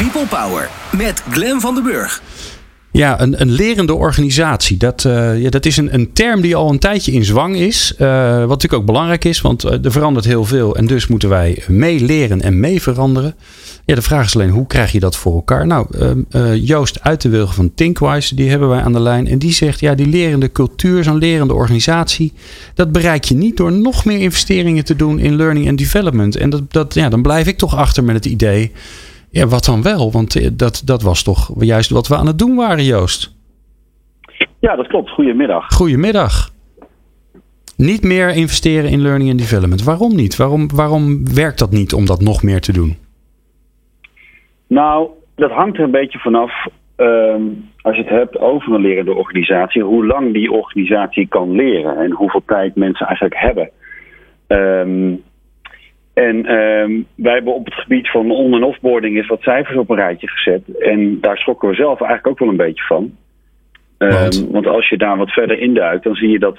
People Power met Glen van den Burg. Ja, een, een lerende organisatie. Dat, uh, ja, dat is een, een term die al een tijdje in zwang is. Uh, wat natuurlijk ook belangrijk is, want uh, er verandert heel veel. En dus moeten wij mee leren en mee veranderen. Ja, de vraag is alleen, hoe krijg je dat voor elkaar? Nou, Joost uit van Thinkwise, die hebben wij aan de lijn. En die zegt, ja, die lerende cultuur, zo'n lerende organisatie... dat bereik je niet door nog meer investeringen te doen in learning and development. En dat, dat, ja, dan blijf ik toch achter met het idee... Ja, wat dan wel? Want eh, dat, dat was toch juist wat we aan het doen waren, Joost? Ja, dat klopt. Goedemiddag. Goedemiddag. Niet meer investeren in learning and development. Waarom niet? Waarom, waarom werkt dat niet om dat nog meer te doen? Nou, dat hangt er een beetje vanaf. Um, als je het hebt over een lerende organisatie, hoe lang die organisatie kan leren en hoeveel tijd mensen eigenlijk hebben. Um, en um, wij hebben op het gebied van on- en offboarding eens wat cijfers op een rijtje gezet. En daar schrokken we zelf eigenlijk ook wel een beetje van. Um, want als je daar wat verder induikt, dan zie je dat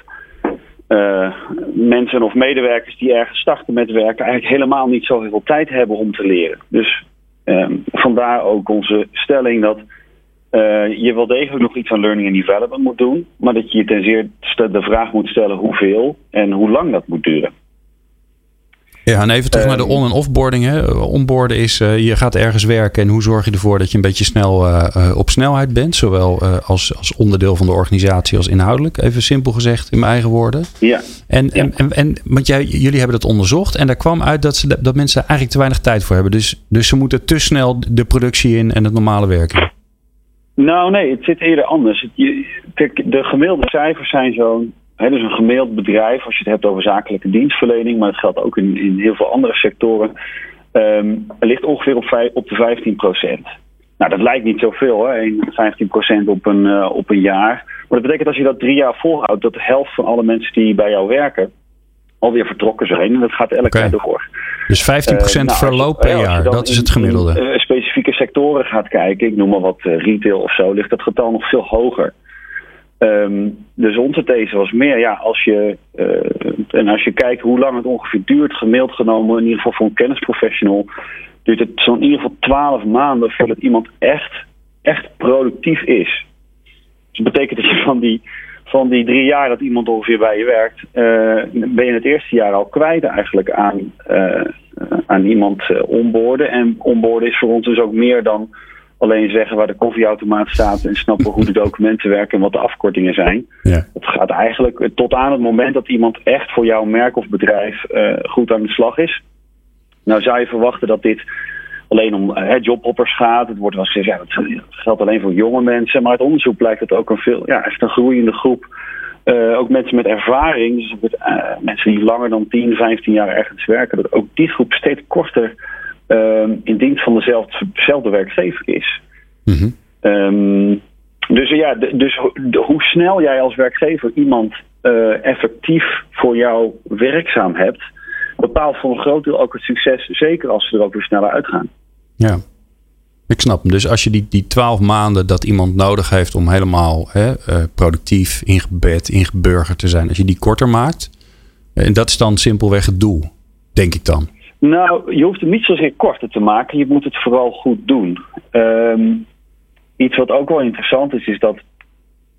uh, mensen of medewerkers die ergens starten met werken eigenlijk helemaal niet zo heel veel tijd hebben om te leren. Dus um, vandaar ook onze stelling dat uh, je wel degelijk nog iets aan learning and development moet doen, maar dat je je ten zeerste de vraag moet stellen hoeveel en hoe lang dat moet duren. Ja, en even terug naar de on- en offboarding. Hè. Onboarden is, uh, je gaat ergens werken en hoe zorg je ervoor dat je een beetje snel uh, op snelheid bent. Zowel als, als onderdeel van de organisatie als inhoudelijk. Even simpel gezegd in mijn eigen woorden. Ja. En, ja. en, en, en want jij, jullie hebben dat onderzocht en daar kwam uit dat, ze, dat mensen eigenlijk te weinig tijd voor hebben. Dus, dus ze moeten te snel de productie in en het normale werken. Nou nee, het zit eerder anders. Je, kijk, de gemiddelde cijfers zijn zo'n He, dus een gemiddeld bedrijf, als je het hebt over zakelijke dienstverlening, maar het geldt ook in, in heel veel andere sectoren, um, ligt ongeveer op, op de 15 procent. Nou, dat lijkt niet zoveel, hè? 15 procent op, een, uh, op een jaar. Maar dat betekent als je dat drie jaar volhoudt, dat de helft van alle mensen die bij jou werken alweer vertrokken zijn. En dat gaat elk okay. jaar door. Dus 15 procent uh, nou, verloop per jaar, dat is het gemiddelde. In, uh, specifieke sectoren gaat kijken, ik noem maar wat retail of zo, ligt dat getal nog veel hoger. Dus onze these was meer, ja, als je, uh, en als je kijkt hoe lang het ongeveer duurt, gemiddeld genomen, in ieder geval voor een kennisprofessional, duurt het zo'n in ieder geval 12 maanden voordat iemand echt, echt productief is. Dus dat betekent dat je van die, van die drie jaar dat iemand ongeveer bij je werkt, uh, ben je het eerste jaar al kwijt eigenlijk aan, uh, aan iemand onboorden. En onboorden is voor ons dus ook meer dan alleen zeggen waar de koffieautomaat staat en snappen hoe de documenten werken en wat de afkortingen zijn. Ja. Het gaat eigenlijk tot aan het moment dat iemand echt voor jouw merk of bedrijf uh, goed aan de slag is. Nou zou je verwachten dat dit alleen om uh, jobhoppers gaat. Het wordt wel gezegd, ja, dat geldt alleen voor jonge mensen. Maar uit onderzoek blijkt dat ook een veel, ja, echt een groeiende groep. Uh, ook mensen met ervaring, dus met, mensen die langer dan 10, 15 jaar ergens werken, dat ook die groep steeds korter uh, in dienst van dezelfde, dezelfde werkgever is. Mm -hmm. um, dus ja, dus de, hoe snel jij als werkgever iemand uh, effectief voor jou werkzaam hebt, bepaalt voor een groot deel ook het succes, zeker als ze er ook weer sneller uitgaan. Ja. Ik snap hem. Dus als je die, die twaalf maanden dat iemand nodig heeft om helemaal hè, uh, productief, ingebed, ingeburgerd te zijn, als je die korter maakt, en dat is dan simpelweg het doel, denk ik dan. Nou, je hoeft het niet zozeer korter te maken. Je moet het vooral goed doen. Um, iets wat ook wel interessant is, is dat...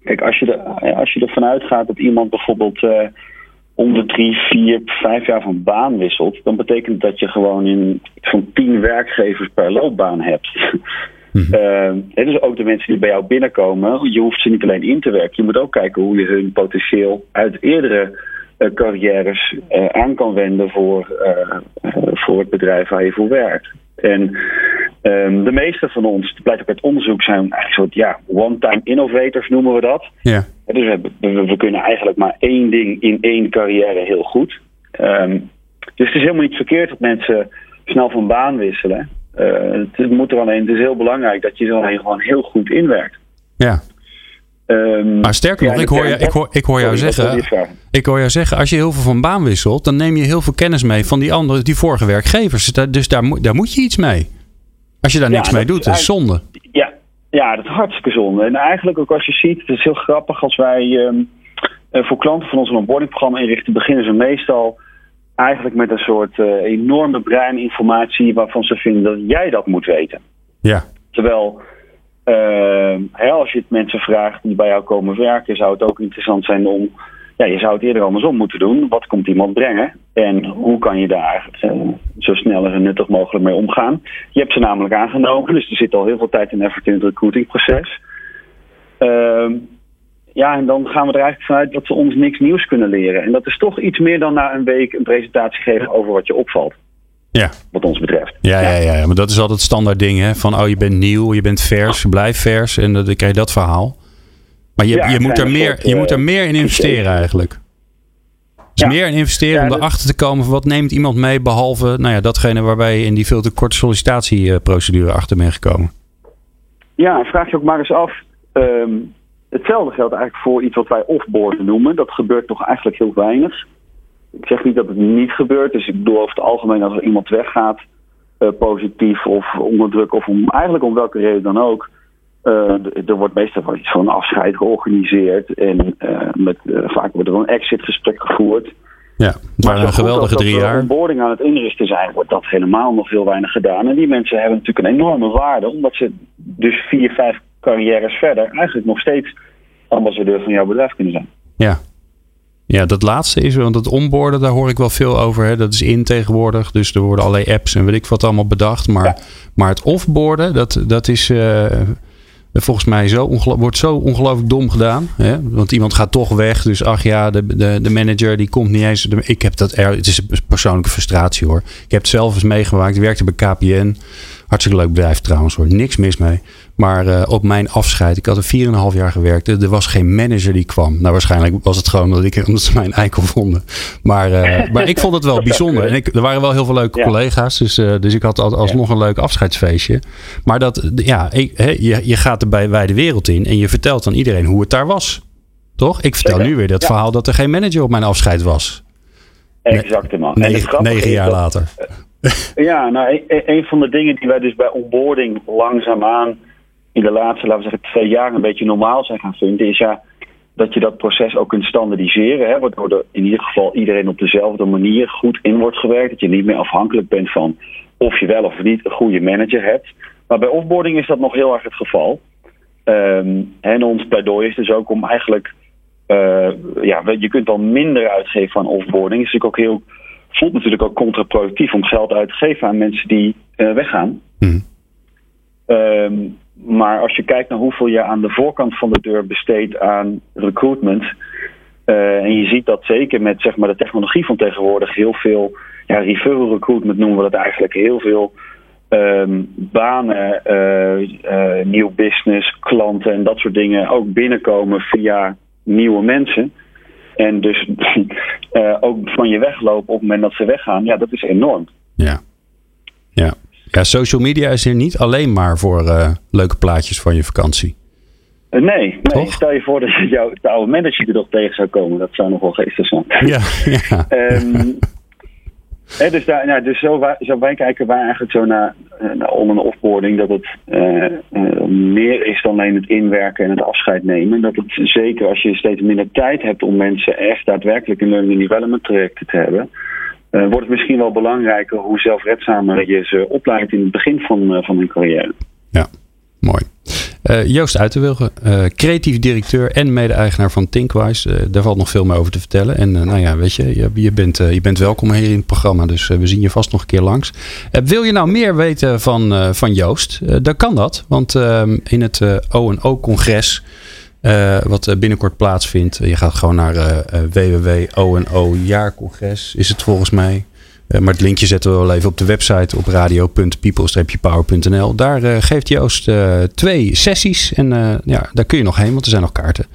Kijk, als je, er, als je ervan uitgaat dat iemand bijvoorbeeld... Uh, om de drie, vier, vijf jaar van baan wisselt... dan betekent dat je gewoon in van tien werkgevers per loopbaan hebt. Mm-hmm. uh, dus ook de mensen die bij jou binnenkomen... je hoeft ze niet alleen in te werken. Je moet ook kijken hoe je hun potentieel uit eerdere carrières uh, aan kan wenden voor, uh, voor het bedrijf waar je voor werkt. En um, de meeste van ons, het blijkt ook uit onderzoek, zijn eigenlijk soort ja, one-time innovators noemen we dat. Ja. Dus we, we, we, kunnen eigenlijk maar één ding in één carrière heel goed. Um, dus het is helemaal niet verkeerd dat mensen snel van baan wisselen. het moet er alleen, het is heel belangrijk dat je er alleen gewoon heel goed inwerkt. Ja. Um, maar sterker nog, ik, hoor je, ik, hoor, ik hoor jou zeggen. Ik hoor jou zeggen, als je heel veel van baan wisselt, dan neem je heel veel kennis mee van die andere, die vorige werkgevers. Dus daar, daar moet je iets mee. Als je daar ja, niks mee doet, dat is zonde. Ja, ja, dat is hartstikke zonde. En eigenlijk ook als je ziet, het is heel grappig als wij um, voor klanten van ons een onboardingprogramma inrichten, beginnen ze meestal eigenlijk met een soort uh, enorme breininformatie waarvan ze vinden dat jij dat moet weten. Ja. Terwijl hè, als je het mensen vraagt die bij jou komen werken, zou het ook interessant zijn om ja, je zou het eerder andersom moeten doen. Wat komt iemand brengen? En hoe kan je daar uh, zo snel en nuttig mogelijk mee omgaan? Je hebt ze namelijk aangenomen, dus er zit al heel veel tijd en effort in het recruitingproces. Uh, ja, en dan gaan we er eigenlijk vanuit dat ze ons niks nieuws kunnen leren. En dat is toch iets meer dan na een week een presentatie geven over wat je opvalt. Ja. Wat ons betreft. Ja, ja, ja, ja. maar dat is altijd standaard ding, hè? Van, oh, je bent nieuw, je bent vers, blijf vers. En dan krijg je dat verhaal. Maar je, je, moet, er meer, je moet er meer in investeren eigenlijk. Dus meer in investeren om erachter te komen van wat neemt iemand mee behalve nou ja, datgene waarbij je in die veel te korte sollicitatieprocedure achter bent gekomen. Ja, vraag je ook maar eens af. Ehm, hetzelfde geldt eigenlijk voor iets wat wij offboard noemen. Dat gebeurt toch eigenlijk heel weinig. Ik zeg niet dat het niet gebeurt. Dus ik bedoel over het algemeen als er iemand weggaat, uh, positief of onder druk of om, eigenlijk om welke reden dan ook uh, er wordt meestal wel iets van afscheid georganiseerd. En uh, met, vaak wordt er een exitgesprek gevoerd. Ja, maar een geweldige drie jaar. Om boarding aan het inrichten zijn, wordt dat helemaal nog veel weinig gedaan. En die mensen hebben natuurlijk een enorme waarde, omdat ze dus vier, vijf carrières verder eigenlijk nog steeds ambassadeur van jouw bedrijf kunnen zijn. Ja. Ja, dat laatste is, want het onboarden, daar hoor ik wel veel over. Hè. Dat is in tegenwoordig, dus er worden allerlei apps en weet ik wat allemaal bedacht. Maar, ja. maar het offboarden, dat, dat is volgens mij zo wordt zo ongelooflijk dom gedaan. Hè? Want iemand gaat toch weg. Dus ach ja, de, de, de manager die komt niet eens. ik heb dat er, het is een persoonlijke frustratie hoor. Ik heb het zelf eens meegemaakt. Ik werkte bij KPN. Hartstikke leuk bedrijf trouwens hoor. Niks mis mee. Maar uh, op mijn afscheid, ik had er 4,5 jaar gewerkt. Er was geen manager die kwam. Nou, waarschijnlijk was het gewoon dat, ik, omdat ze mijn eikel vonden. Maar, uh, maar ik vond het wel bijzonder. En ik, er waren wel heel veel leuke ja. collega's. Dus, uh, dus ik had alsnog een leuk afscheidsfeestje. Maar dat, ja, ik, je, je gaat er bij wijde wereld in. En je vertelt aan iedereen hoe het daar was. Toch? Ik vertel nu weer dat ja. verhaal dat er geen manager op mijn afscheid was. Exact, man. Negen, negen jaar later. Ja, nou, een, een van de dingen die wij dus bij onboarding langzaamaan in de laatste, laten we zeggen, twee jaar een beetje normaal zijn gaan vinden, is ja dat je dat proces ook kunt standaardiseren. Hè, waardoor er in ieder geval iedereen op dezelfde manier goed in wordt gewerkt. Dat je niet meer afhankelijk bent van of je wel of niet een goede manager hebt. Maar bij offboarding is dat nog heel erg het geval. Um, en ons pleidooi is dus ook om eigenlijk. Uh, ja, je kunt dan minder uitgeven van offboarding. Het is natuurlijk ook heel. voelt natuurlijk ook contraproductief om geld uit te geven aan mensen die uh, weggaan. Mm. Um, maar als je kijkt naar hoeveel je aan de voorkant van de deur besteedt aan recruitment. Uh, en je ziet dat zeker met zeg maar, de technologie van tegenwoordig heel veel. Ja, referral recruitment noemen we dat eigenlijk. Heel veel um, banen, uh, uh, nieuw business, klanten en dat soort dingen ook binnenkomen via nieuwe mensen. En dus ook van je weglopen op het moment dat ze weggaan, ja, dat is enorm. Ja. Ja. Ja, social media is hier niet alleen maar voor uh, leuke plaatjes van je vakantie. Uh, nee, nee. stel je voor dat jouw oude manager er nog tegen zou komen. Dat zou nog wel geestig zijn. Ja, ja. um, hè, dus daar, nou, dus zo, zo wij kijken wij eigenlijk zo naar, naar on- en offboarding. Dat het uh, meer is dan alleen het inwerken en het afscheid nemen. Dat het zeker als je steeds minder tijd hebt om mensen echt daadwerkelijk een learning development traject te hebben uh, wordt het misschien wel belangrijker hoe zelfredzamer je ze opleidt in het begin van, uh, van hun carrière. Ja, mooi. Uh, Joost Uiterwilgen, creatief directeur en mede-eigenaar van Thinkwise. daar valt nog veel meer over te vertellen. En nou ja, weet je, je, je bent, je bent welkom hier in het programma. Dus we zien je vast nog een keer langs. wil je nou meer weten van, van Joost? dan kan dat. Want ehm, in het O&O-congres... Uh, wat binnenkort plaatsvindt. Je gaat gewoon naar uh, www.ono jaarcongres is het volgens mij. Maar het linkje zetten we wel even op de website op radio.people-power.nl. Daar geeft Joost twee sessies en ja, daar kun je nog heen, want er zijn nog kaarten.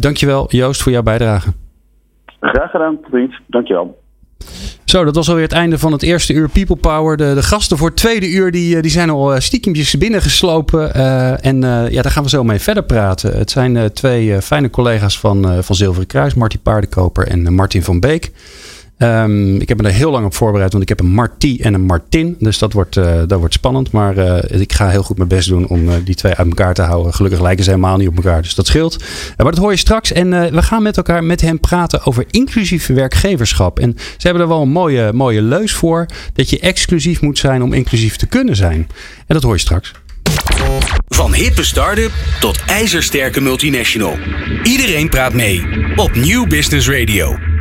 dankjewel Joost voor jouw bijdrage. Graag gedaan, vriend. Dankjewel. Zo, dat was alweer het einde van het eerste uur People Power. De, de gasten voor het tweede uur die, die zijn al stiekempjes binnengeslopen. Uh, en ja, daar gaan we zo mee verder praten. Het zijn twee fijne collega's van, van Zilveren Kruis. Martin Paardenkoper en Martin van Beek. Um, ik heb me er heel lang op voorbereid, want ik heb een Marti en een Martin. Dus dat wordt, uh, dat wordt spannend. Maar uh, ik ga heel goed mijn best doen om uh, die twee uit elkaar te houden. Gelukkig lijken ze helemaal niet op elkaar, dus dat scheelt. maar dat hoor je straks. En we gaan met elkaar met hen praten over inclusief werkgeverschap. En ze hebben er wel een mooie, mooie leus voor. Dat je exclusief moet zijn om inclusief te kunnen zijn. En dat hoor je straks. Van hippe start-up tot ijzersterke multinational. Iedereen praat mee op Nieuw Business Radio.